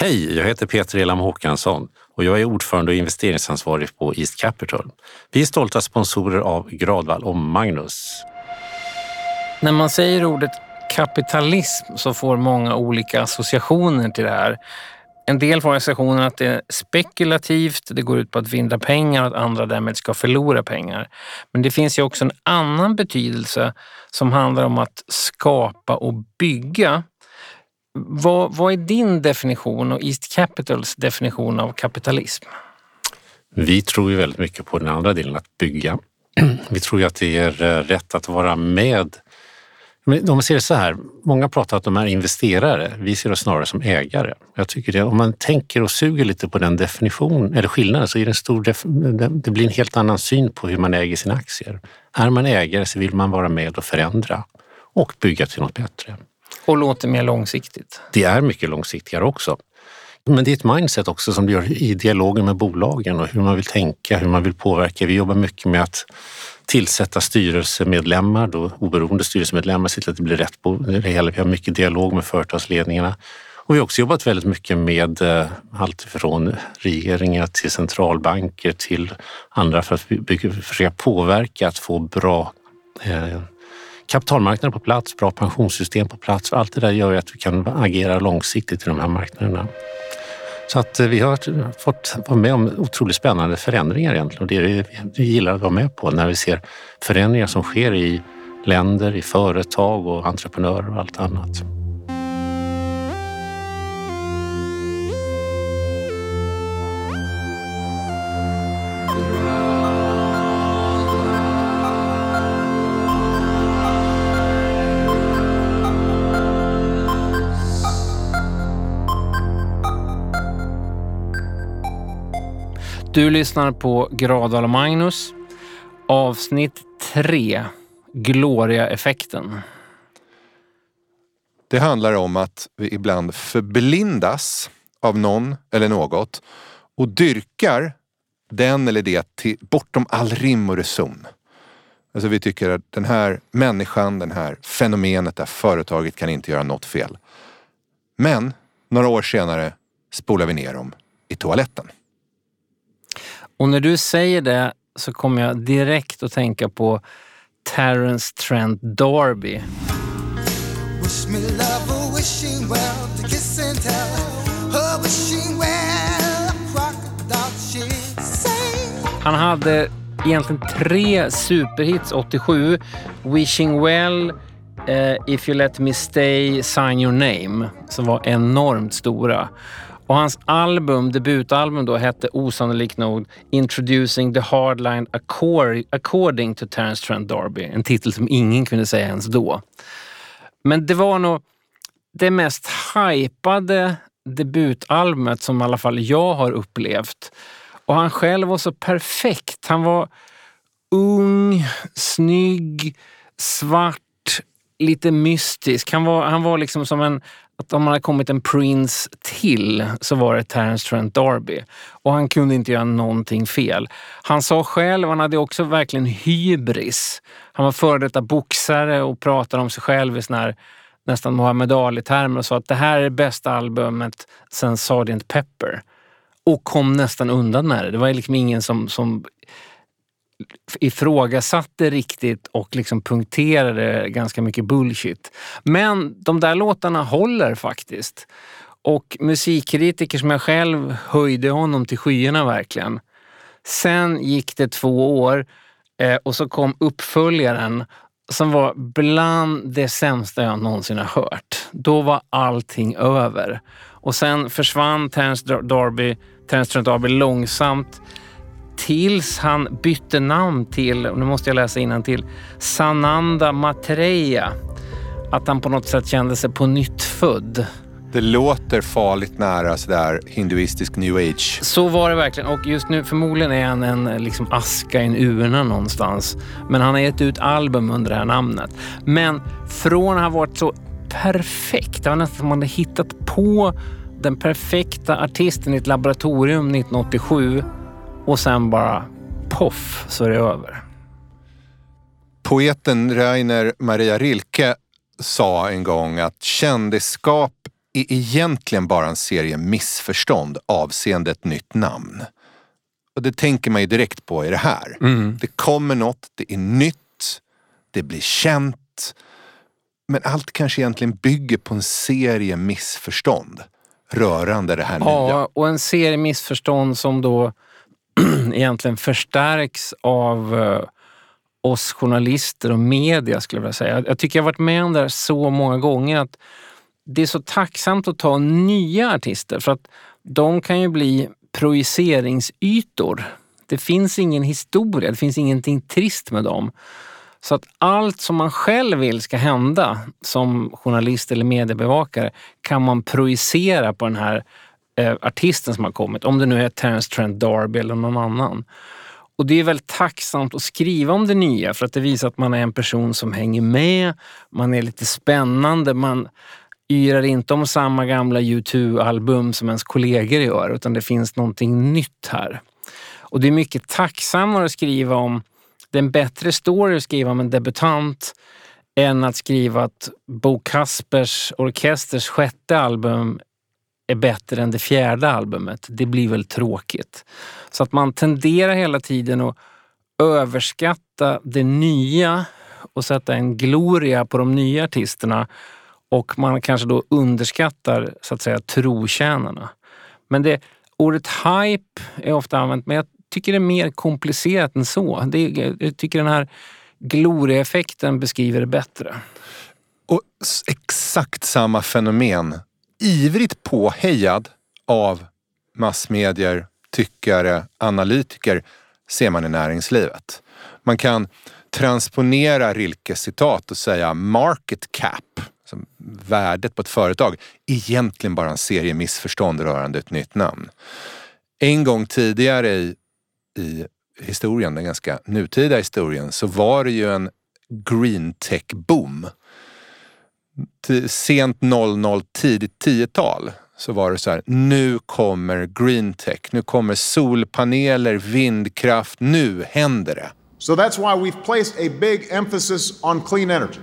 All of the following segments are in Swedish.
Hej, jag heter Peter Elam Håkansson och jag är ordförande och investeringsansvarig på East Capital. Vi är stolta sponsorer av Gradvall och Magnus. När man säger ordet kapitalism så får många olika associationer till det här. En del får associationen att det är spekulativt, det går ut på att vinna pengar och att andra därmed ska förlora pengar. Men det finns ju också en annan betydelse som handlar om att skapa och bygga. Vad, vad är din definition och East Capitals definition av kapitalism? Vi tror ju väldigt mycket på den andra delen, att bygga. Vi tror ju att det är eh, rätt att vara med men om man ser det så här, många pratar att de är investerare. Vi ser oss snarare som ägare. Jag tycker det, om man tänker och suger lite på den definitionen, eller skillnaden, så är det en stor, det blir en helt annan syn på hur man äger sina aktier. Är man ägare så vill man vara med och förändra och bygga till något bättre. Och låter mer långsiktigt. Det är mycket långsiktigare också. Men det är ett mindset också som du gör i dialogen med bolagen och hur man vill tänka, hur man vill påverka. Vi jobbar mycket med att tillsätta styrelsemedlemmar, då oberoende styrelsemedlemmar, se till att det blir rätt på det hela. Vi har mycket dialog med företagsledningarna. Och vi har också jobbat väldigt mycket med eh, allt från regeringar till centralbanker till andra för att försöka påverka att få bra eh, kapitalmarknaden på plats, bra pensionssystem på plats. Allt det där gör ju att vi kan agera långsiktigt i de här marknaderna. Så att eh, vi har fått vara med om otroligt spännande förändringar egentligen och det är det vi gillar att vara med på när vi ser förändringar som sker i länder, i företag och entreprenörer och allt annat. Du lyssnar på Gradal och Magnus. Avsnitt 3. Gloria-effekten. Det handlar om att vi ibland förblindas av någon eller något och dyrkar den eller det till, bortom all rim och reson. Alltså vi tycker att den här människan, det här fenomenet, det här företaget kan inte göra något fel. Men några år senare spolar vi ner dem i toaletten. Och när du säger det så kommer jag direkt att tänka på Terence Trent D'Arby. Han hade egentligen tre superhits 87. Wishing Well, uh, If You Let Me Stay, Sign Your Name, som var enormt stora. Och hans album, debutalbum då, hette osannolikt nog Introducing the Hardline According to Terence Trent D'Arby. En titel som ingen kunde säga ens då. Men det var nog det mest hypade debutalbumet som i alla fall jag har upplevt. Och han själv var så perfekt. Han var ung, snygg, svart, lite mystisk. Han var, han var liksom som en att om man hade kommit en Prince till så var det Terence Trent D'Arby. Och han kunde inte göra någonting fel. Han sa själv, han hade också verkligen hybris. Han var före detta boxare och pratade om sig själv i här nästan Muhammad Ali-termer och sa att det här är det bästa albumet sen Sgt. Pepper. Och kom nästan undan med det. Det var liksom ingen som, som ifrågasatte riktigt och liksom punkterade ganska mycket bullshit. Men de där låtarna håller faktiskt. Och musikkritiker som jag själv höjde honom till skyarna verkligen. Sen gick det två år eh, och så kom uppföljaren som var bland det sämsta jag någonsin har hört. Då var allting över. Och sen försvann Terence Darby, Terence Trent Darby långsamt tills han bytte namn till, nu måste jag läsa till Sananda Matreya. Att han på något sätt kände sig på nytt född. Det låter farligt nära sådär hinduistisk new age. Så var det verkligen och just nu förmodligen är han en liksom aska i en urna någonstans. Men han har gett ut album under det här namnet. Men från att ha varit så perfekt, det var nästan som man hade hittat på den perfekta artisten i ett laboratorium 1987 och sen bara poff så är det över. Poeten Rainer Maria Rilke sa en gång att kändisskap är egentligen bara en serie missförstånd avseende ett nytt namn. Och det tänker man ju direkt på i det här. Mm. Det kommer något, det är nytt, det blir känt. Men allt kanske egentligen bygger på en serie missförstånd rörande det här nya. Ja, och en serie missförstånd som då egentligen förstärks av eh, oss journalister och media skulle jag vilja säga. Jag tycker jag har varit med om det här så många gånger att det är så tacksamt att ta nya artister för att de kan ju bli projiceringsytor. Det finns ingen historia, det finns ingenting trist med dem. Så att allt som man själv vill ska hända som journalist eller mediebevakare kan man projicera på den här eh, artisten som har kommit. Om det nu är Terence Trent D'Arby eller någon annan. Och det är väldigt tacksamt att skriva om det nya för att det visar att man är en person som hänger med, man är lite spännande, man yrar inte om samma gamla U2-album som ens kollegor gör utan det finns någonting nytt här. Och det är mycket tacksammare att skriva om, det är en bättre story att skriva om en debutant än att skriva att Bo Kaspers Orkesters sjätte album är bättre än det fjärde albumet. Det blir väl tråkigt. Så att man tenderar hela tiden att överskatta det nya och sätta en gloria på de nya artisterna och man kanske då underskattar så att säga trotjänarna. Men det, ordet hype är ofta använt, men jag tycker det är mer komplicerat än så. Det, jag tycker den här glorieeffekten beskriver det bättre. Och exakt samma fenomen, ivrigt påhejad av massmedier, tyckare, analytiker, ser man i näringslivet. Man kan transponera Rilkes citat och säga market cap, som värdet på ett företag, egentligen bara en serie missförstånd rörande ett nytt namn. En gång tidigare i, i historien, den ganska nutida historien, så var det ju en green tech boom. Sent 00, tidigt 10-tal så var det så här, nu kommer green tech, nu kommer solpaneler, vindkraft, nu händer det. So that's why we've placed a big emphasis on clean energy.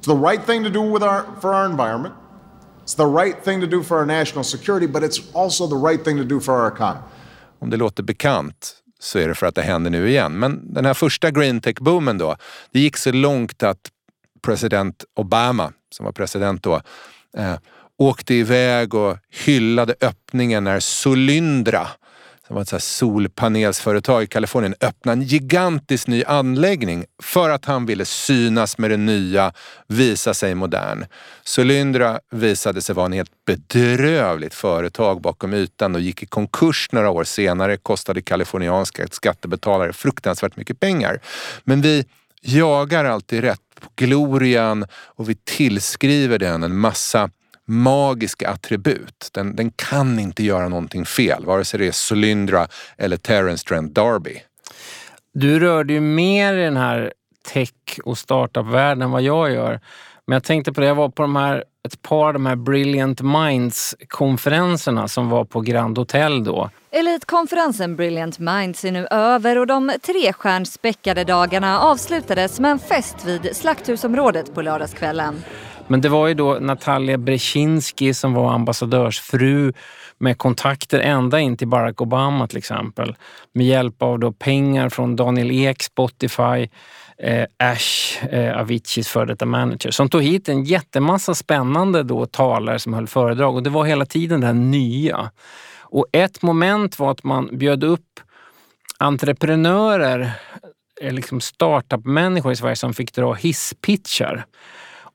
It's the right thing to do with our, for our environment. It's the right thing to do for our national security, but it's also the right thing to do for our economy. Om det låter bekant så är det för att det händer nu igen. Men den här första green tech-boomen då, det gick så långt att president Obama, som var president då, eh, åkte iväg och hyllade öppningen när Solyndra, som var ett så här solpanelsföretag i Kalifornien, öppnade en gigantisk ny anläggning för att han ville synas med det nya, visa sig modern. Solyndra visade sig vara en helt bedrövligt företag bakom ytan och gick i konkurs några år senare, kostade kalifornianska skattebetalare fruktansvärt mycket pengar. Men vi jagar alltid rätt på glorian och vi tillskriver den en massa magiska attribut. Den, den kan inte göra någonting fel, vare sig det är Solyndra eller Terence Trent D'Arby. Du rörde ju mer i den här tech och startup-världen än vad jag gör. Men jag tänkte på det, jag var på de här, ett par av de här Brilliant Minds-konferenserna som var på Grand Hotel då. Elitkonferensen Brilliant Minds är nu över och de trestjärnspäckade dagarna avslutades med en fest vid Slakthusområdet på lördagskvällen. Men det var ju då Natalia Bresinski som var ambassadörsfru med kontakter ända in till Barack Obama till exempel. Med hjälp av då pengar från Daniel Ek, Spotify, eh, Ash, eh, Aviciis före detta manager. Som tog hit en jättemassa spännande då talare som höll föredrag och det var hela tiden det här nya. Och ett moment var att man bjöd upp entreprenörer, eh, liksom startup-människor i Sverige som fick dra hisspitchar.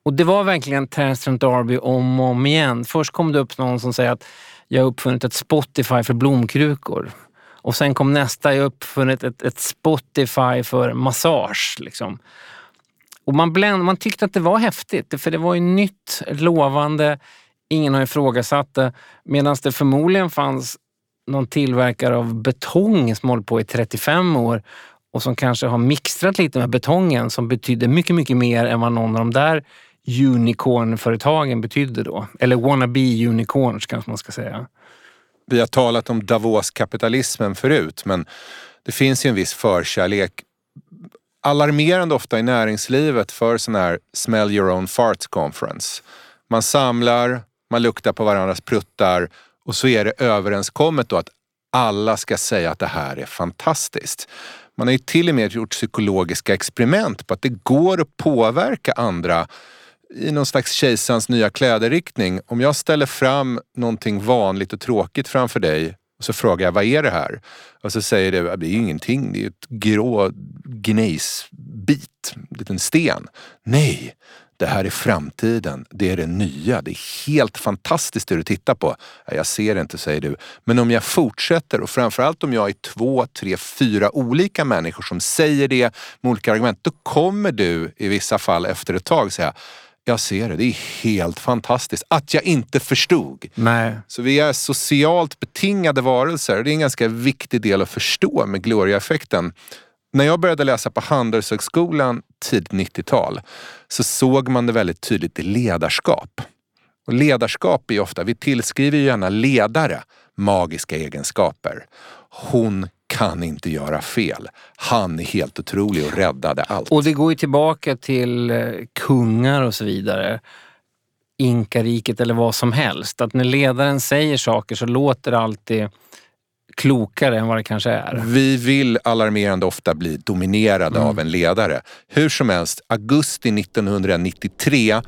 Och det var verkligen Terence Derby D'Arby om och om igen. Först kom det upp någon som säger att jag har uppfunnit ett Spotify för blomkrukor. Och sen kom nästa, jag har uppfunnit ett, ett Spotify för massage. Liksom. Och man, bländ, man tyckte att det var häftigt, för det var ju nytt, lovande, ingen har ifrågasatt det. Medan det förmodligen fanns någon tillverkare av betong som hållit på i 35 år och som kanske har mixtrat lite med betongen som betyder mycket, mycket mer än vad någon av de där unicornföretagen betydde då. Eller wannabe unicorns kanske man ska säga. Vi har talat om Davos-kapitalismen förut, men det finns ju en viss förkärlek alarmerande ofta i näringslivet för sån här smell your own fart conference. Man samlar man luktar på varandras pruttar och så är det överenskommet då att alla ska säga att det här är fantastiskt. Man har ju till och med gjort psykologiska experiment på att det går att påverka andra i någon slags kejsarens nya kläder-riktning. Om jag ställer fram någonting vanligt och tråkigt framför dig och så frågar jag, vad är det här? Och så säger du, det är ju ingenting, det är ett grå gnejsbit, en liten sten. Nej, det här är framtiden, det är det nya, det är helt fantastiskt det du tittar på. Jag ser det inte, säger du. Men om jag fortsätter och framförallt om jag är två, tre, fyra olika människor som säger det med olika argument, då kommer du i vissa fall efter ett tag säga jag ser det, det är helt fantastiskt. Att jag inte förstod. Nej. Så vi är socialt betingade varelser. Det är en ganska viktig del att förstå med Gloria-effekten. När jag började läsa på Handelshögskolan tidigt 90-tal så såg man det väldigt tydligt i ledarskap. Och ledarskap är ofta, vi tillskriver ju gärna ledare magiska egenskaper. Hon kan inte göra fel. Han är helt otrolig och räddade allt. Och det går ju tillbaka till eh, kungar och så vidare. Inkariket eller vad som helst. Att när ledaren säger saker så låter det alltid klokare än vad det kanske är. Vi vill alarmerande ofta bli dominerade Mm. av en ledare. Hur som helst, augusti 1993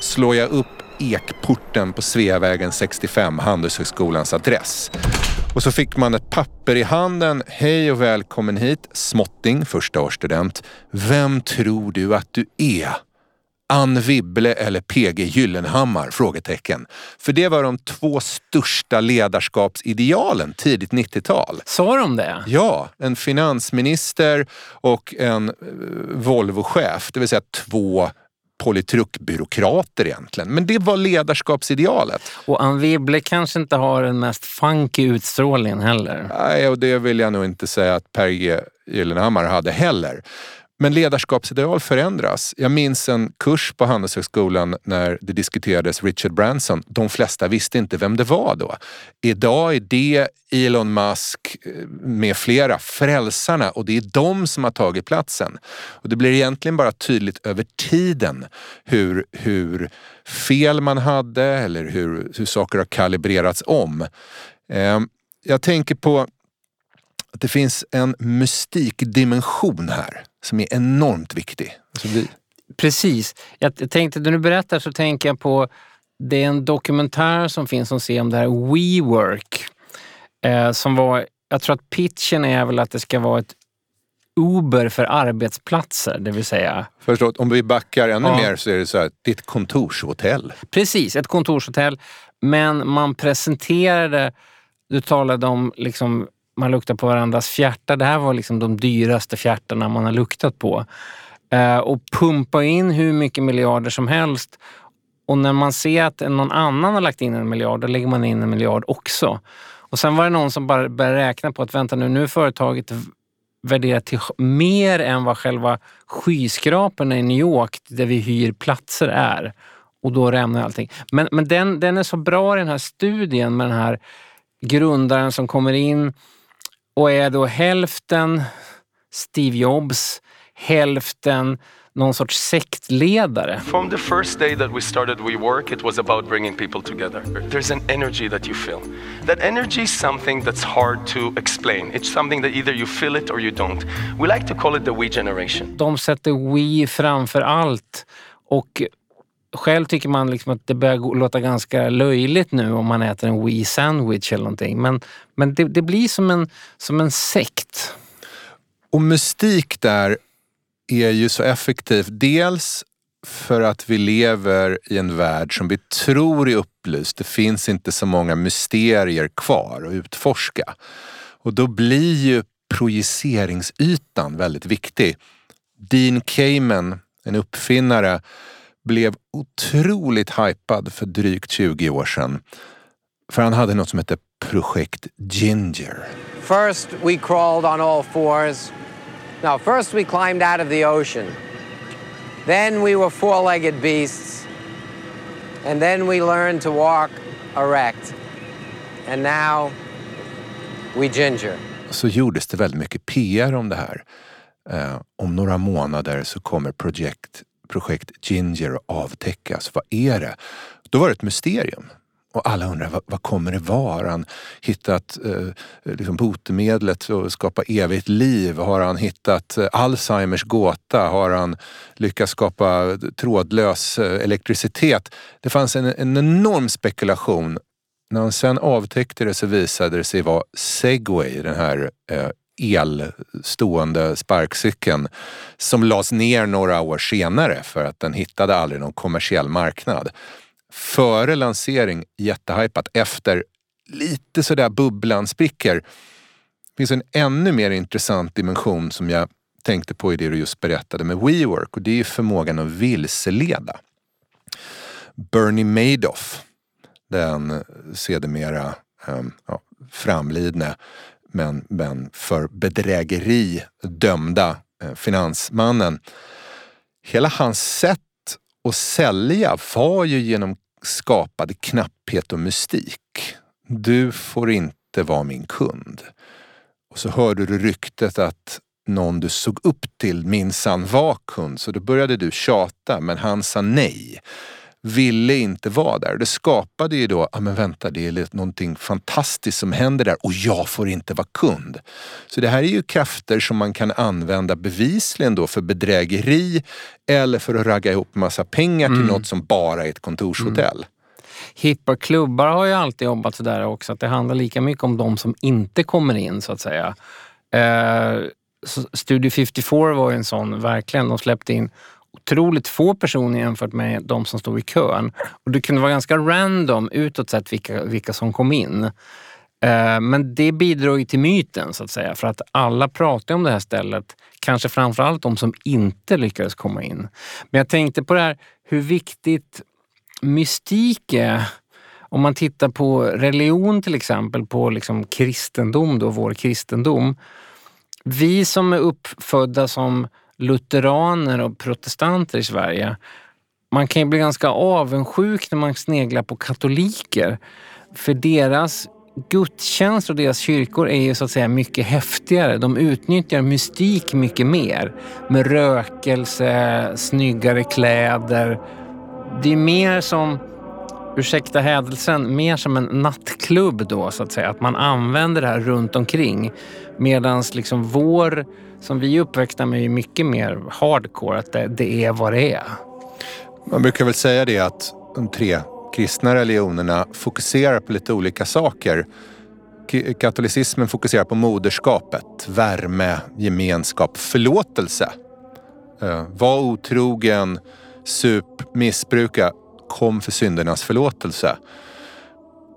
slår jag upp ekporten på Sveavägen 65, Handelshögskolans adress. Och så fick man ett papper i handen. Hej och välkommen hit. Småtting, första årsstudent. Vem tror du att du är? Ann Wibble eller PG Gyllenhammar? Frågetecken. För det var de två största ledarskapsidealen tidigt 90-tal. Sa de det? Ja, en finansminister och en eh, Volvo-chef, det vill säga två politrukbyråkrater egentligen. Men det var ledarskapsidealet. Och Ann Wibble kanske inte har den mest funky utstrålningen heller. Nej, och det vill jag nog inte säga att Per G Gyllenhammar hade heller. Men ledarskapsideal förändras. Jag minns en kurs på Handelshögskolan när det diskuterades Richard Branson. De flesta visste inte vem det var då. Idag är det Elon Musk eh, med flera frälsarna och det är de som har tagit platsen. Och det blir egentligen bara tydligt över tiden hur, hur fel man hade eller hur, hur saker har kalibrerats om. Eh, jag tänker på att det finns en mystikdimension här som är enormt viktig. Alltså vi, Precis. Jag tänkte, när du berättar så tänker jag på, det är en dokumentär som finns som ser om det här WeWork. Eh, som var, jag tror att pitchen är väl att det ska vara ett Uber för arbetsplatser, det vill säga förstått, om vi backar ännu Ja. mer så är det så här, det är ett kontorshotell. Precis, ett kontorshotell. Men man presenterade, du talade om liksom, man luktar på varandras fjärtar. Det här var liksom de dyraste fjärtarna man har luktat på. Eh, och pumpa in hur mycket miljarder som helst. Och när man ser att någon annan har lagt in en miljard, då lägger man in en miljard också. Och sen var det någon som bara började räkna på att vänta nu, nu är företaget värderat till mer än vad själva skyskraporna i New York där vi hyr platser är. Och då rämnar allting. Men, men den, den är så bra i den här studien med den här grundaren som kommer in och är då hälften Steve Jobs, hälften någon sorts sektledare. From the first day that we started WeWork, it was about bringing people together. There's an energy that you feel. That energy is something that's hard to explain. It's something that either you feel it or you don't. We like to call it the We generation. De sätter We framför allt. Och själv tycker man liksom att det börjar låta ganska löjligt nu om man äter en Wii sandwich eller någonting. Men, men det, det blir som en, som en sekt. Och mystik där är ju så effektivt. Dels för att vi lever i en värld som vi tror är upplyst. Det finns inte så många mysterier kvar att utforska. Och då blir ju projiceringsytan väldigt viktig. Dean Kamen, en uppfinnare, blev otroligt hypad för drygt 20 år sedan. För han hade något som hette Projekt Ginger. First, we crawled on all fours. No, first we climbed out of the ocean. Then we were four legged beasts. And then we learned to walk erect. And now we ginger. så gjordes det väldigt mycket PR om det här. Eh, om några månader så kommer projekt, projekt Ginger att avtäckas. Vad är det? Då var det ett mysterium. Och alla undrar, vad, vad kommer det vara? Har han hittat eh, eh, liksom botemedlet för att skapa evigt liv? Har han hittat eh, Alzheimers gåta? Har han lyckats skapa trådlös eh, elektricitet? Det fanns en, en enorm spekulation. När han sen avtäckte det så visade det sig vara Segway, den här eh, elstående sparkcykeln som lades ner några år senare för att den hittade aldrig någon kommersiell marknad. Före lansering jättehypat, efter lite sådär bubblan spricker. Det finns en ännu mer intressant dimension som jag tänkte på i det du just berättade med WeWork och det är förmågan att vilseleda. Bernie Madoff, den sedermera ehm, ja, framlidne men, men för bedrägeri dömda eh, finansmannen. Hela hans sätt att sälja var ju genom skapad knapphet och mystik. Du får inte vara min kund. Och så hörde du ryktet att någon du såg upp till minsann var kund, så då började du tjata, men han sa nej ville inte vara där. Det skapade ju då, ja men vänta det är någonting fantastiskt som händer där och jag får inte vara kund. Så det här är ju krafter som man kan använda bevisligen då för bedrägeri eller för att ragga ihop massa pengar till mm. något som bara är ett kontorshotell. Mm. Hippa klubbar har ju alltid jobbat sådär också, att det handlar lika mycket om de som inte kommer in så att säga. Eh, Studio 54 var ju en sån, verkligen. De släppte in otroligt få personer jämfört med de som stod i kön. Och det kunde vara ganska random utåt sett vilka, vilka som kom in. Eh, men det bidrog ju till myten så att säga, för att alla pratade om det här stället. Kanske framförallt de som inte lyckades komma in. Men jag tänkte på det här hur viktigt mystik är. Om man tittar på religion till exempel, på liksom kristendom, då, vår kristendom. Vi som är uppfödda som lutheraner och protestanter i Sverige. Man kan ju bli ganska avundsjuk när man sneglar på katoliker. För deras gudstjänster och deras kyrkor är ju så att säga mycket häftigare. De utnyttjar mystik mycket mer. Med rökelse, snyggare kläder. Det är mer som, ursäkta hädelsen, mer som en nattklubb då så att säga. Att man använder det här runt omkring. Medan liksom vår som vi är uppväxta med är mycket mer hardcore, att det, det är vad det är. Man brukar väl säga det att de tre kristna religionerna fokuserar på lite olika saker. Katolicismen fokuserar på moderskapet, värme, gemenskap, förlåtelse. Eh, var otrogen, sup, missbruka, kom för syndernas förlåtelse.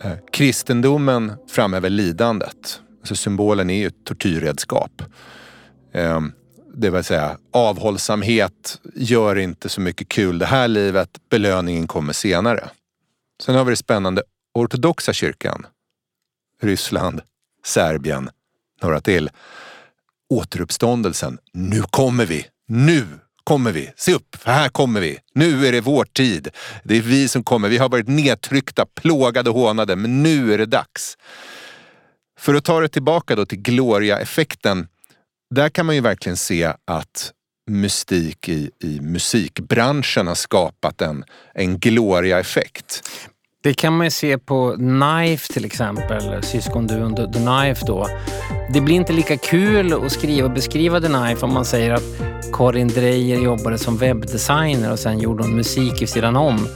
Eh, kristendomen framhäver lidandet. Så symbolen är ju ett tortyrredskap. Ehm, det vill säga avhållsamhet, gör inte så mycket kul det här livet, belöningen kommer senare. Sen har vi det spännande ortodoxa kyrkan. Ryssland, Serbien, några till. Återuppståndelsen. Nu kommer vi! Nu kommer vi! Se upp, för här kommer vi! Nu är det vår tid. Det är vi som kommer. Vi har varit nedtryckta, plågade och hånade, men nu är det dags. För att ta det tillbaka då till Gloria-effekten där kan man ju verkligen se att mystik i, i musikbranschen har skapat en, en gloria-effekt. Det kan man ju se på Knife till exempel, syskonduon The Knife då. Det blir inte lika kul att skriva och beskriva The Knife om man säger att Karin Dreyer jobbade som webbdesigner och sen gjorde hon musik i sidan om.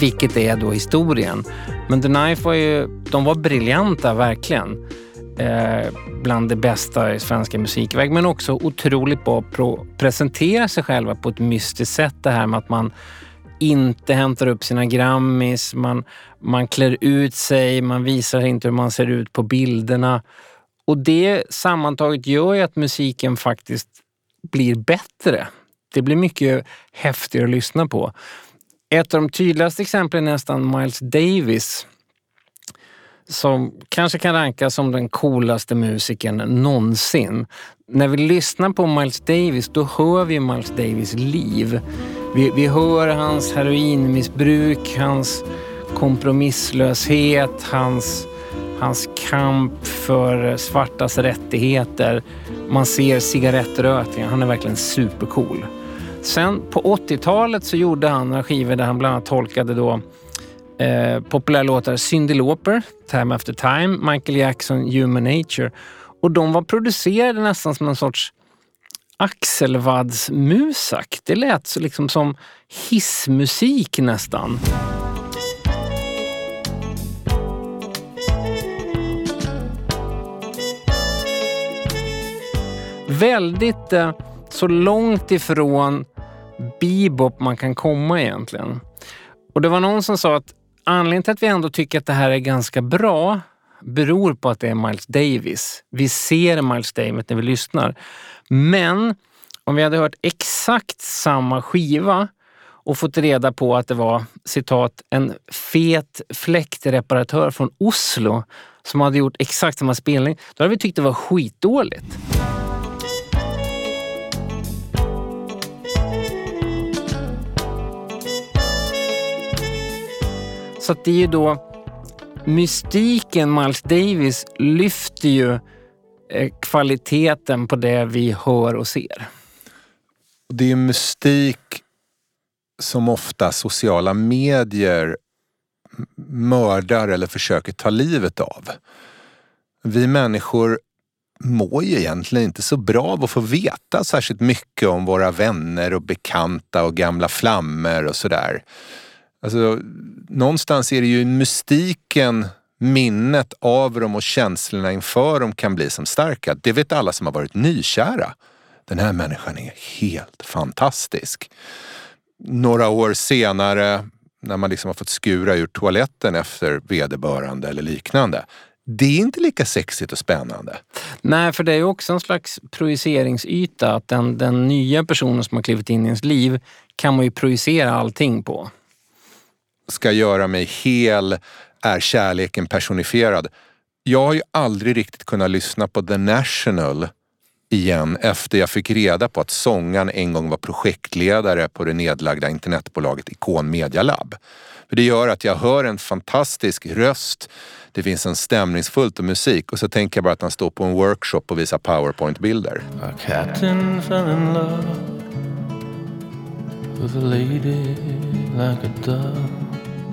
Vilket är då historien. Men The Knife var ju, de var briljanta verkligen eh, bland det bästa i svenska musikväg. Men också otroligt bra på att presentera sig själva på ett mystiskt sätt. Det här med att man inte hämtar upp sina grammis, man, man klär ut sig, man visar inte hur man ser ut på bilderna. Och det sammantaget gör ju att musiken faktiskt blir bättre. Det blir mycket häftigare att lyssna på. Ett av de tydligaste exemplen är nästan Miles Davis som kanske kan rankas som den coolaste musikern någonsin. När vi lyssnar på Miles Davis, då hör vi Miles Davis liv. Vi, vi hör hans heroinmissbruk, hans kompromisslöshet, hans, hans kamp för svartas rättigheter. Man ser cigarettrökningen. Han är verkligen supercool. Sen på 80-talet så gjorde han några skivor där han bland annat tolkade då eh, populära låtar Cyndi Lauper, Time After Time, Michael Jackson, Human Nature. Och de var producerade nästan som en sorts axelvaddsmusak. Det lät så liksom som hissmusik nästan. Väldigt eh, så långt ifrån bebop man kan komma egentligen. Och det var någon som sa att anledningen till att vi ändå tycker att det här är ganska bra beror på att det är Miles Davis. Vi ser Miles Davis när vi lyssnar. Men om vi hade hört exakt samma skiva och fått reda på att det var citat en fet fläktreparatör från Oslo som hade gjort exakt samma spelning, då hade vi tyckt det var skitdåligt. Så det är ju då mystiken Miles Davis lyfter ju eh, kvaliteten på det vi hör och ser. Det är mystik som ofta sociala medier mördar eller försöker ta livet av. Vi människor mår ju egentligen inte så bra av att få veta särskilt mycket om våra vänner och bekanta och gamla flammor och sådär. Alltså, någonstans är det ju mystiken, minnet av dem och känslorna inför dem kan bli som starka. Det vet alla som har varit nykära. Den här människan är helt fantastisk. Några år senare, när man liksom har fått skura ur toaletten efter vederbörande eller liknande. Det är inte lika sexigt och spännande. Nej, för det är ju också en slags projiceringsyta. Att den, den nya personen som har klivit in i ens liv kan man ju projicera allting på ska göra mig hel, är kärleken personifierad. Jag har ju aldrig riktigt kunnat lyssna på The National igen efter jag fick reda på att sångaren en gång var projektledare på det nedlagda internetbolaget Icon Media Lab. För det gör att jag hör en fantastisk röst, det finns en stämningsfullt och musik och så tänker jag bara att han står på en workshop och visar powerpoint-bilder.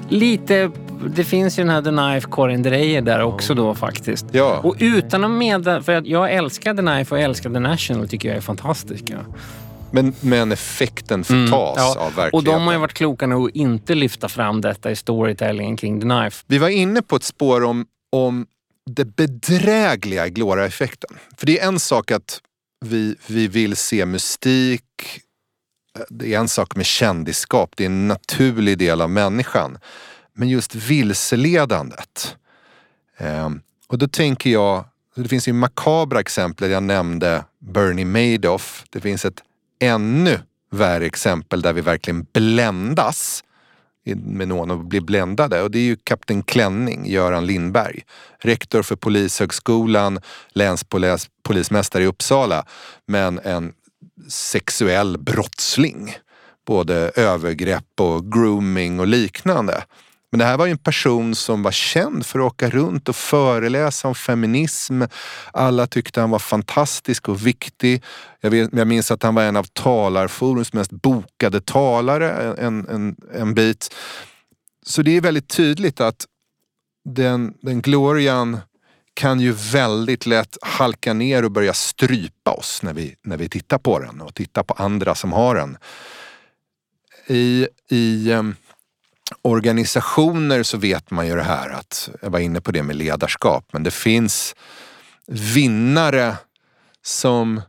Lite, det finns ju den här The Knife Corin Dreyer där också då faktiskt. Ja. Och utan att medla, för jag älskar The Knife och jag älskar The National tycker jag är fantastiska. Men, men effekten förtas mm, ja. av verkligheten. Och de har ju varit kloka nog att inte lyfta fram detta i storytellingen kring The Knife. Vi var inne på ett spår om, om det bedrägliga i Glora-effekten. För det är en sak att vi, vi vill se mystik, det är en sak med kändisskap, det är en naturlig del av människan. Men just vilseledandet. Eh, och då tänker jag, det finns ju makabra exempel, jag nämnde Bernie Madoff. Det finns ett ännu värre exempel där vi verkligen bländas med någon och blir bländade och det är ju Kapten Klänning, Göran Lindberg. Rektor för Polishögskolan, länspolismästare i Uppsala men en sexuell brottsling. Både övergrepp och grooming och liknande. Men det här var ju en person som var känd för att åka runt och föreläsa om feminism. Alla tyckte han var fantastisk och viktig. Jag, vet, jag minns att han var en av Talarforums mest bokade talare en, en, en bit. Så det är väldigt tydligt att den, den glorian kan ju väldigt lätt halka ner och börja strypa oss när vi, när vi tittar på den och tittar på andra som har den. I, i eh, organisationer så vet man ju det här att, jag var inne på det med ledarskap, men det finns vinnare som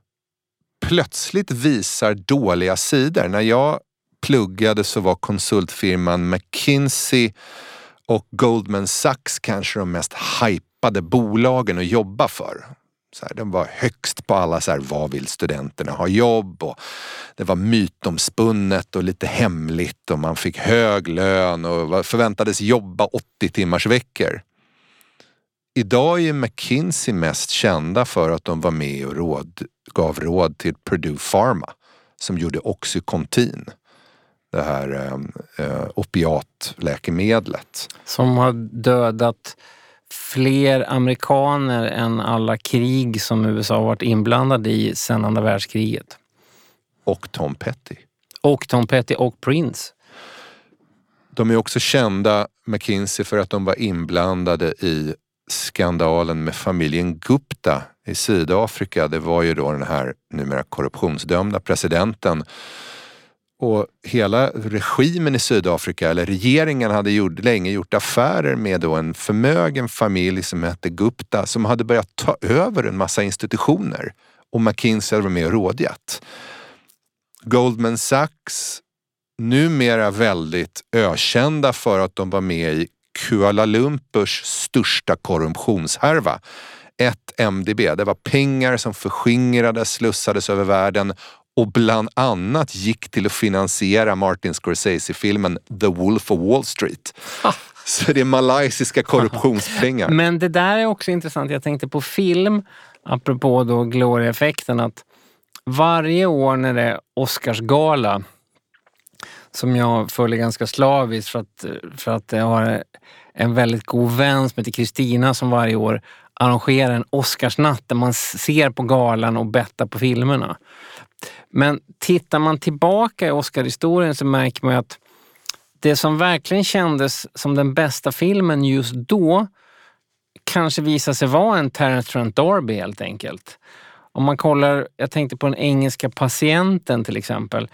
plötsligt visar dåliga sidor. När jag pluggade så var konsultfirman McKinsey och Goldman Sachs kanske de mest hype peppade bolagen att jobba för. Så här, den var högst på alla så här, vad vill studenterna ha jobb? Och det var mytomspunnet och lite hemligt och man fick hög lön och förväntades jobba 80 timmars veckor. Idag är McKinsey mest kända för att de var med och råd, gav råd till Purdue Pharma som gjorde Oxycontin. Det här eh, eh opiatläkemedlet. Som har dödat fler amerikaner än alla krig som USA varit inblandade i sedan andra världskriget. Och Tom Petty. Och Tom Petty och Prince. De är också kända, McKinsey, för att de var inblandade i skandalen med familjen Gupta i Sydafrika. Det var ju då den här numera korruptionsdömda presidenten och hela regimen i Sydafrika, eller regeringen, hade gjort, länge gjort affärer med då en förmögen familj som hette Gupta som hade börjat ta över en massa institutioner och McKinsey hade varit med och rådjat. Goldman Sachs, numera väldigt ökända för att de var med i Kuala Lumpurs största korruptionshärva. Ett MDB, det var pengar som förskingrades, slussades över världen och bland annat gick till att finansiera Martin Scorsese-filmen The Wolf of Wall Street. Så det är malaysiska korruptionspengar. Men det där är också intressant. Jag tänkte på film, apropå då Gloria-effekten, att varje år när det är Oscarsgala, som jag följer ganska slaviskt för att, för att jag har en väldigt god vän som heter Kristina som varje år arrangerar en Oscarsnatt där man ser på galan och bettar på filmerna. Men tittar man tillbaka i Oscar-historien så märker man att det som verkligen kändes som den bästa filmen just då kanske visade sig vara en Terence Trent D'Arby helt enkelt. Om man kollar, jag tänkte på den engelska patienten till exempel.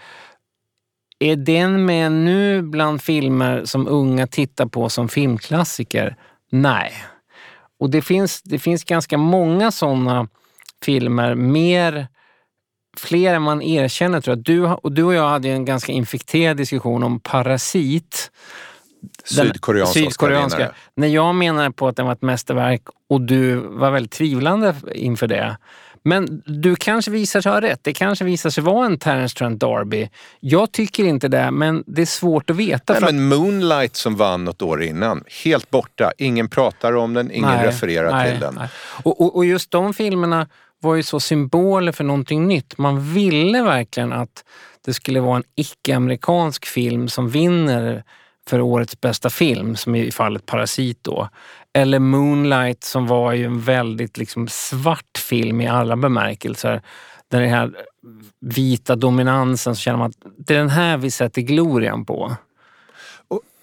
Är den med nu bland filmer som unga tittar på som filmklassiker? Nej. Och det finns, det finns ganska många sådana filmer, mer fler än man erkänner tror jag. Du, och du och jag hade en ganska infekterad diskussion om Parasit. Sydkoreanska. Sydkoreanska. När jag menade på att den var ett mästerverk och du var väldigt tvivlande inför det. Men du kanske visar sig ha rätt. Det kanske visar sig vara en Terence Trent D'Arby. Jag tycker inte det, men det är svårt att veta. Nej, men Moonlight som vann något år innan, helt borta. Ingen pratar om den, ingen nej, refererar nej, till den. Och, och, och, just de filmerna var ju så symboler för någonting nytt. Man ville verkligen att det skulle vara en icke-amerikansk film som vinner för årets bästa film, som i fallet Parasit då. Eller Moonlight som var ju en väldigt liksom svart film i alla bemärkelser. Den här vita dominansen så känner man att det är den här vi sätter glorian på.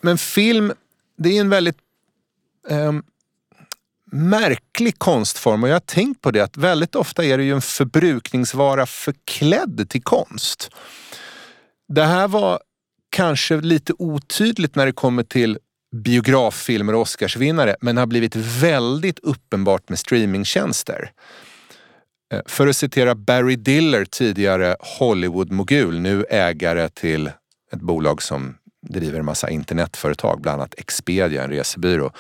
Men film, det är en väldigt um märklig konstform och jag har tänkt på det att väldigt ofta är det ju en förbrukningsvara förklädd till konst. Det här var kanske lite otydligt när det kommer till biograffilmer och Oscarsvinnare men har blivit väldigt uppenbart med streamingtjänster. Eh, för att citera Barry Diller, tidigare Hollywood-mogul, nu ägare till ett bolag som driver en massa internetföretag, bland annat Expedia, en resebyrå.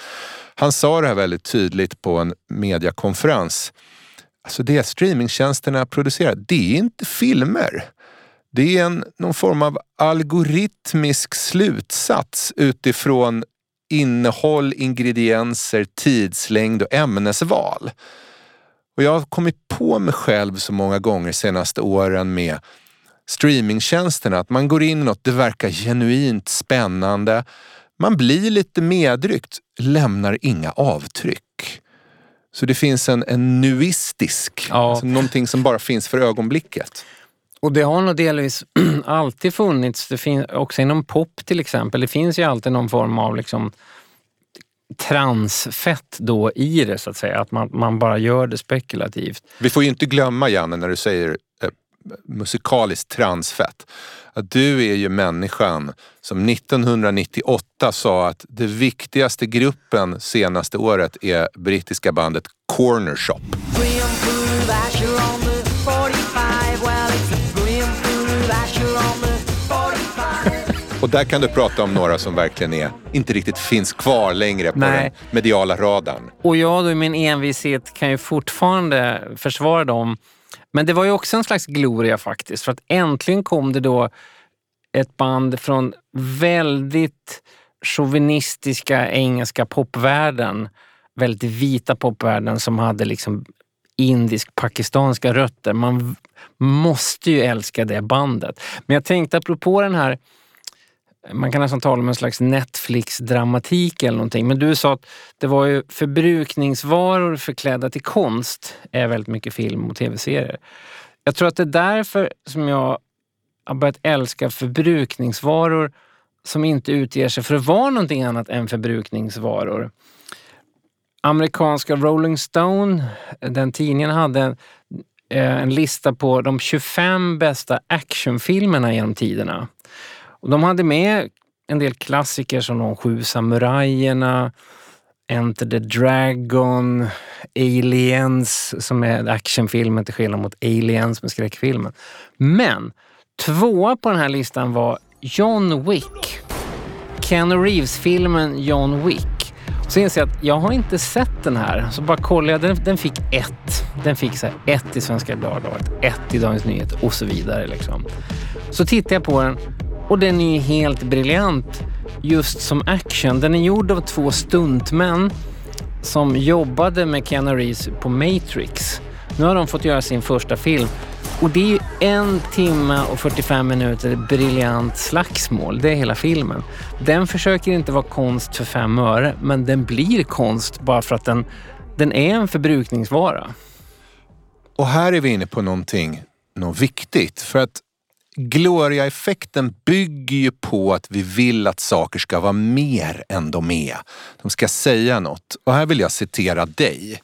Han sa det här väldigt tydligt på en mediakonferens. Alltså det streamingtjänsterna producerar, det är inte filmer. Det är en, någon form av algoritmisk slutsats utifrån innehåll, ingredienser, tidslängd och ämnesval. Och jag har kommit på mig själv så många gånger senaste åren med streamingtjänsterna. Att man går in i något, det verkar genuint spännande. Man blir lite medryckt, lämnar inga avtryck. Så det finns en, en nuistisk, ja. alltså någonting som bara finns för ögonblicket. Och det har nog delvis alltid funnits, det finns också inom pop till exempel. Det finns ju alltid någon form av liksom transfett då i det så att säga. Att man, man bara gör det spekulativt. Vi får ju inte glömma Janne när du säger musikaliskt transfett. Att du är ju människan som 1998 sa att det viktigaste gruppen senaste året är brittiska bandet Corner Shop. Och där kan du prata om några som verkligen är, inte riktigt finns kvar längre på Nej. den mediala radarn. Och jag då i min envishet kan ju fortfarande försvara dem men det var ju också en slags gloria faktiskt, för att äntligen kom det då ett band från väldigt chauvinistiska engelska popvärlden, väldigt vita popvärlden som hade liksom indisk-pakistanska rötter. Man måste ju älska det bandet. Men jag tänkte apropå den här man kan nästan tala om en slags Netflix-dramatik eller någonting. Men du sa att det var ju förbrukningsvaror förklädda till konst är väldigt mycket film och tv-serier. Jag tror att det är därför som jag har börjat älska förbrukningsvaror som inte utger sig för att vara någonting annat än förbrukningsvaror. Amerikanska Rolling Stone, den tidningen, hade en eh, lista på de 25 bästa actionfilmerna genom tiderna. Och de hade med en del klassiker som De sju samurajerna, Enter the Dragon, Aliens som är actionfilmen till skillnad mot Aliens med skräckfilmen. Men tvåa på den här listan var John Wick. Ken Reeves-filmen John Wick. Så inser jag att jag har inte sett den här. Så bara kollar jag. Den, den fick ett. Den fick så ett i Svenska Dagbladet, ett i Dagens Nyheter och så vidare. Liksom. Så tittar jag på den och den är helt briljant just som action. Den är gjord av två stuntmän som jobbade med Keanu Reeves på Matrix. Nu har de fått göra sin första film och det är ju en timme och 45 minuter briljant slagsmål. Det är hela filmen. Den försöker inte vara konst för fem öre, men den blir konst bara för att den, den är en förbrukningsvara. Och här är vi inne på någonting, något viktigt. För att Gloria-effekten bygger ju på att vi vill att saker ska vara mer än de är. De ska säga något. Och här vill jag citera dig.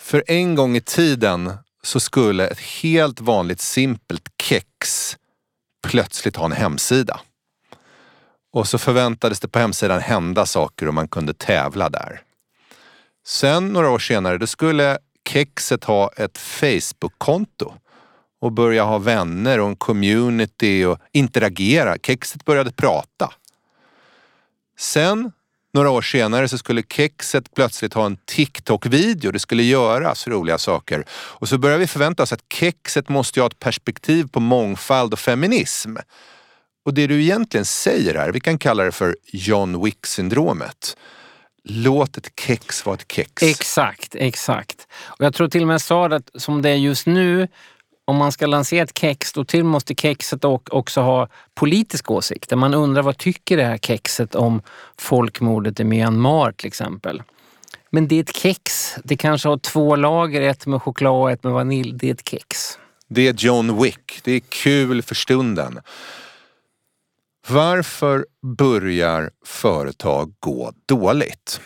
För en gång i tiden så skulle ett helt vanligt simpelt kex plötsligt ha en hemsida. Och så förväntades det på hemsidan hända saker och man kunde tävla där. Sen några år senare, då skulle kexet ha ett Facebook-konto och börja ha vänner och en community och interagera. Kexet började prata. Sen, några år senare, så skulle Kexet plötsligt ha en TikTok-video. Det skulle göras roliga saker. Och så började vi förvänta oss att Kexet måste ha ett perspektiv på mångfald och feminism. Och det du egentligen säger här, vi kan kalla det för John Wick-syndromet. Låt ett kex vara ett kex. Exakt, exakt. Och jag tror till och med jag sa det som det är just nu om man ska lansera ett kex, då till måste kexet också ha politisk åsikt. Man undrar vad tycker det här kexet om folkmordet i Myanmar till exempel. Men det är ett kex. Det kanske har två lager, ett med choklad och ett med vanilj. Det är ett kex. Det är John Wick. Det är kul för stunden. Varför börjar företag gå dåligt?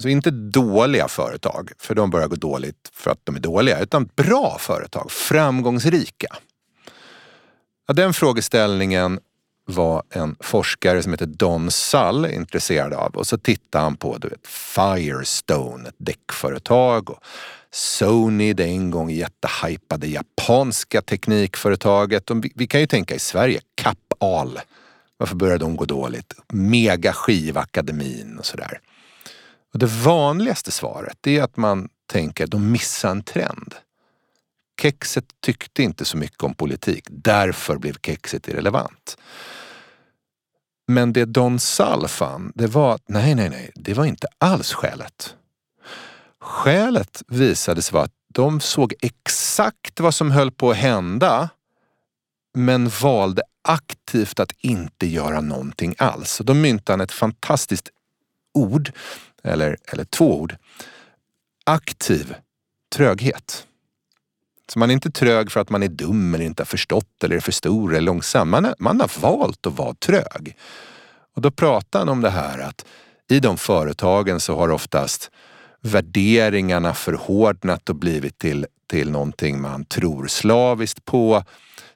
Så inte dåliga företag, för de börjar gå dåligt för att de är dåliga, utan bra företag, framgångsrika. Ja, den frågeställningen var en forskare som heter Don Sull intresserad av och så tittade han på du vet, Firestone, ett däckföretag och Sony, det en gång jättehypade japanska teknikföretaget. vi, vi kan ju tänka i Sverige, Kappahl. Varför började de gå dåligt? Mega skivakademin och sådär. Och det vanligaste svaret är att man tänker att de missar en trend. Kexet tyckte inte så mycket om politik, därför blev kexet irrelevant. Men det Don Sall fann, det var att nej, nej, nej, det var inte alls skälet. Skälet visade sig vara att de såg exakt vad som höll på att hända men valde aktivt att inte göra någonting alls. Då myntade han ett fantastiskt ord eller, eller två ord. Aktiv tröghet. Så man är inte trög för att man är dum eller inte har förstått eller är för stor eller långsam. Man, är, man har valt att vara trög. Och då pratar han om det här att i de företagen så har oftast värderingarna förhårdnat och blivit till, till någonting man tror slaviskt på.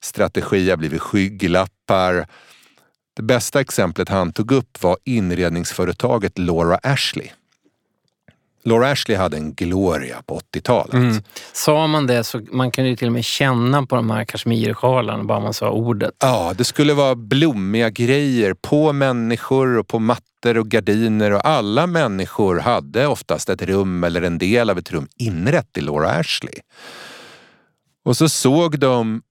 Strategi har blivit skygglappar. Det bästa exemplet han tog upp var inredningsföretaget Laura Ashley. Laura Ashley hade en gloria på 80-talet. Mm. Sa man det så man kunde ju till och med känna på de här kashmirsjalarna bara man sa ordet. Ja, det skulle vara blommiga grejer på människor och på mattor och gardiner och alla människor hade oftast ett rum eller en del av ett rum inrett i Laura Ashley. Och så såg de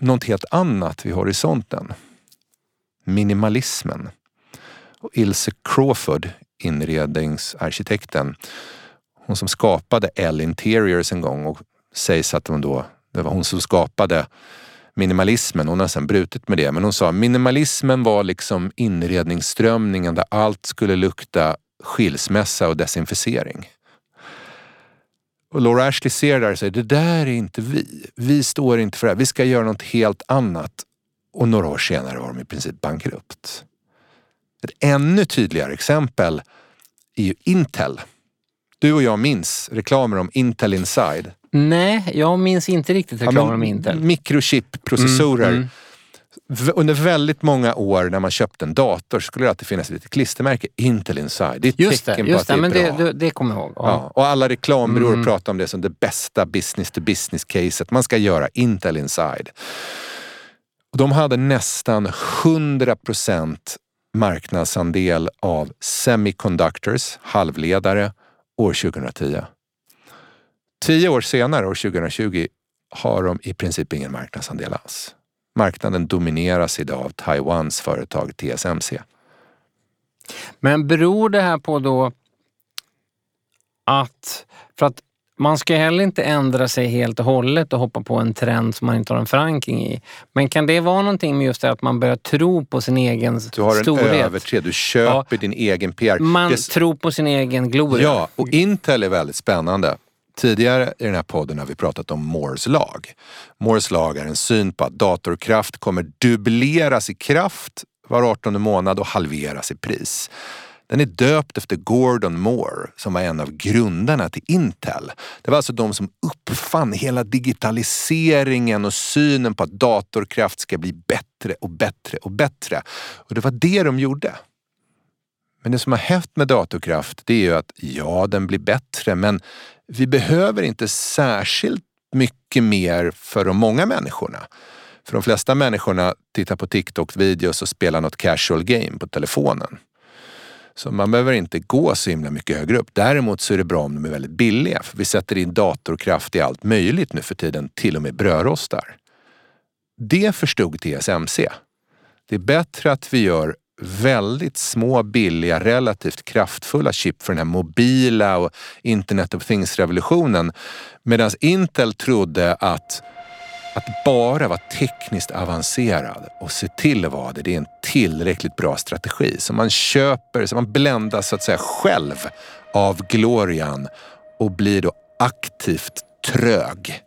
något helt annat vid horisonten. Minimalismen. Och Ilse Crawford inredningsarkitekten. Hon som skapade L Interiors en gång och sägs att hon då, det var hon som skapade minimalismen. Hon har sen brutit med det. Men hon sa minimalismen var liksom inredningsströmningen där allt skulle lukta skilsmässa och desinficering. Och Laura Ashley ser där och säger, det där är inte vi. Vi står inte för det här. Vi ska göra något helt annat. och några år senare var de i princip bankrupt. Ett ännu tydligare exempel är ju Intel. Du och jag minns reklamer om Intel Inside. Nej, jag minns inte riktigt reklamen om Intel. Mikrochip-processorer. Mm, mm. Under väldigt många år när man köpte en dator skulle det alltid finnas lite klistermärke Intel Inside. Det är ett just tecken det, just på att det, det är men bra. Det, det, kommer jag ihåg. Ja. Ja, och alla reklambyråer mm. pratar om det som det bästa business to business-caset. Man ska göra Intel Inside. Och de hade nästan 100 procent marknadsandel av semiconductors, halvledare, år 2010. Tio år senare, år 2020, har de i princip ingen marknadsandel alls. Marknaden domineras idag av Taiwans företag TSMC. Men beror det här på då att, för att man ska heller inte ändra sig helt och hållet och hoppa på en trend som man inte har en förankring i. Men kan det vara någonting med just det att man börjar tro på sin egen storhet? Du har en storhet? övertred, du köper ja. din egen PR. Man det... tror på sin egen gloria. Ja, och Intel är väldigt spännande. Tidigare i den här podden har vi pratat om Moores lag. Moores lag är en syn på att datorkraft kommer dubbleras i kraft var 18 månad och halveras i pris. Den är döpt efter Gordon Moore som var en av grundarna till Intel. Det var alltså de som uppfann hela digitaliseringen och synen på att datorkraft ska bli bättre och bättre och bättre. Och det var det de gjorde. Men det som har hänt med datorkraft det är ju att ja, den blir bättre men vi behöver inte särskilt mycket mer för de många människorna. För de flesta människorna tittar på TikTok-videos och spelar något casual game på telefonen. Så man behöver inte gå så himla mycket högre upp. Däremot så är det bra om de är väldigt billiga. För vi sätter in datorkraft i allt möjligt nu för tiden, till och med brödrostar. Det förstod TSMC. Det är bättre att vi gör väldigt små, billiga, relativt kraftfulla chip för den här mobila och Internet of Things-revolutionen. Medan Intel trodde att att bara vara tekniskt avancerad och se till att vara det, det är en tillräckligt bra strategi. Så man köper, så man bländas så att säga själv av glorian och blir då aktivt trög.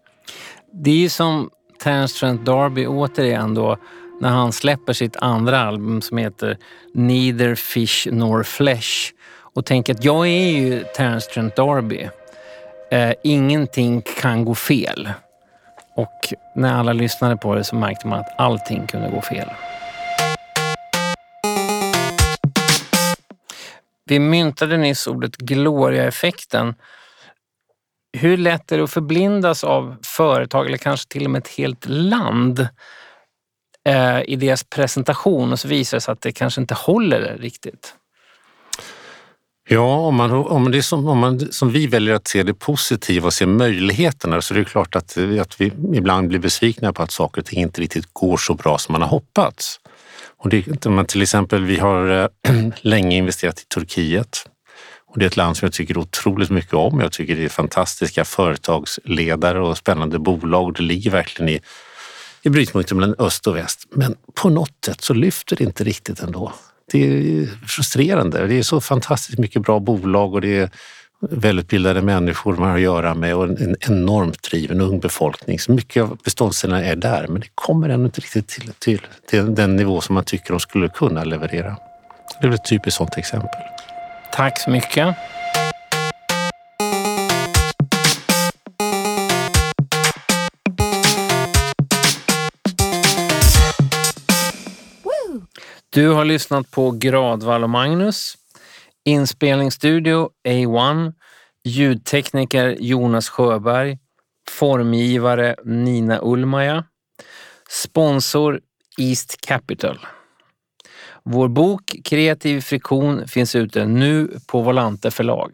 Det är ju som Terence Trent D'Arby återigen då när han släpper sitt andra album som heter Neither Fish Nor Flesh och tänker att jag är ju Terence Trent D'Arby. Eh, ingenting kan gå fel. Och när alla lyssnade på det så märkte man att allting kunde gå fel. Vi myntade nyss ordet Gloria-effekten. Hur lätt är det att förblindas av företag eller kanske till och med ett helt land eh, i deras presentation och så visar det sig att det kanske inte håller riktigt? Ja, om man, om, det som, om man som vi väljer att se det positiva och se möjligheterna så är det klart att, att vi ibland blir besvikna på att saker och ting inte riktigt går så bra som man har hoppats. Och det, man till exempel, vi har eh, länge investerat i Turkiet och det är ett land som jag tycker otroligt mycket om. Jag tycker det är fantastiska företagsledare och spännande bolag. Det ligger verkligen i, i brytpunkten mellan öst och väst. Men på något sätt så lyfter det inte riktigt ändå det är frustrerande. Det är så fantastiskt mycket bra bolag och det är välutbildade människor man har att göra med och en enormt driven ung befolkning. Så mycket av beståndsdelarna är där, men det kommer ännu inte riktigt till, till, till den nivå som man tycker de skulle kunna leverera. Det är ett typiskt sådant exempel. Tack så mycket. Du har lyssnat på Gradvall och Magnus, inspelningsstudio A1, ljudtekniker Jonas Sjöberg, formgivare Nina Ulmaja, sponsor East Capital. Vår bok Kreativ friktion finns ute nu på Volante förlag.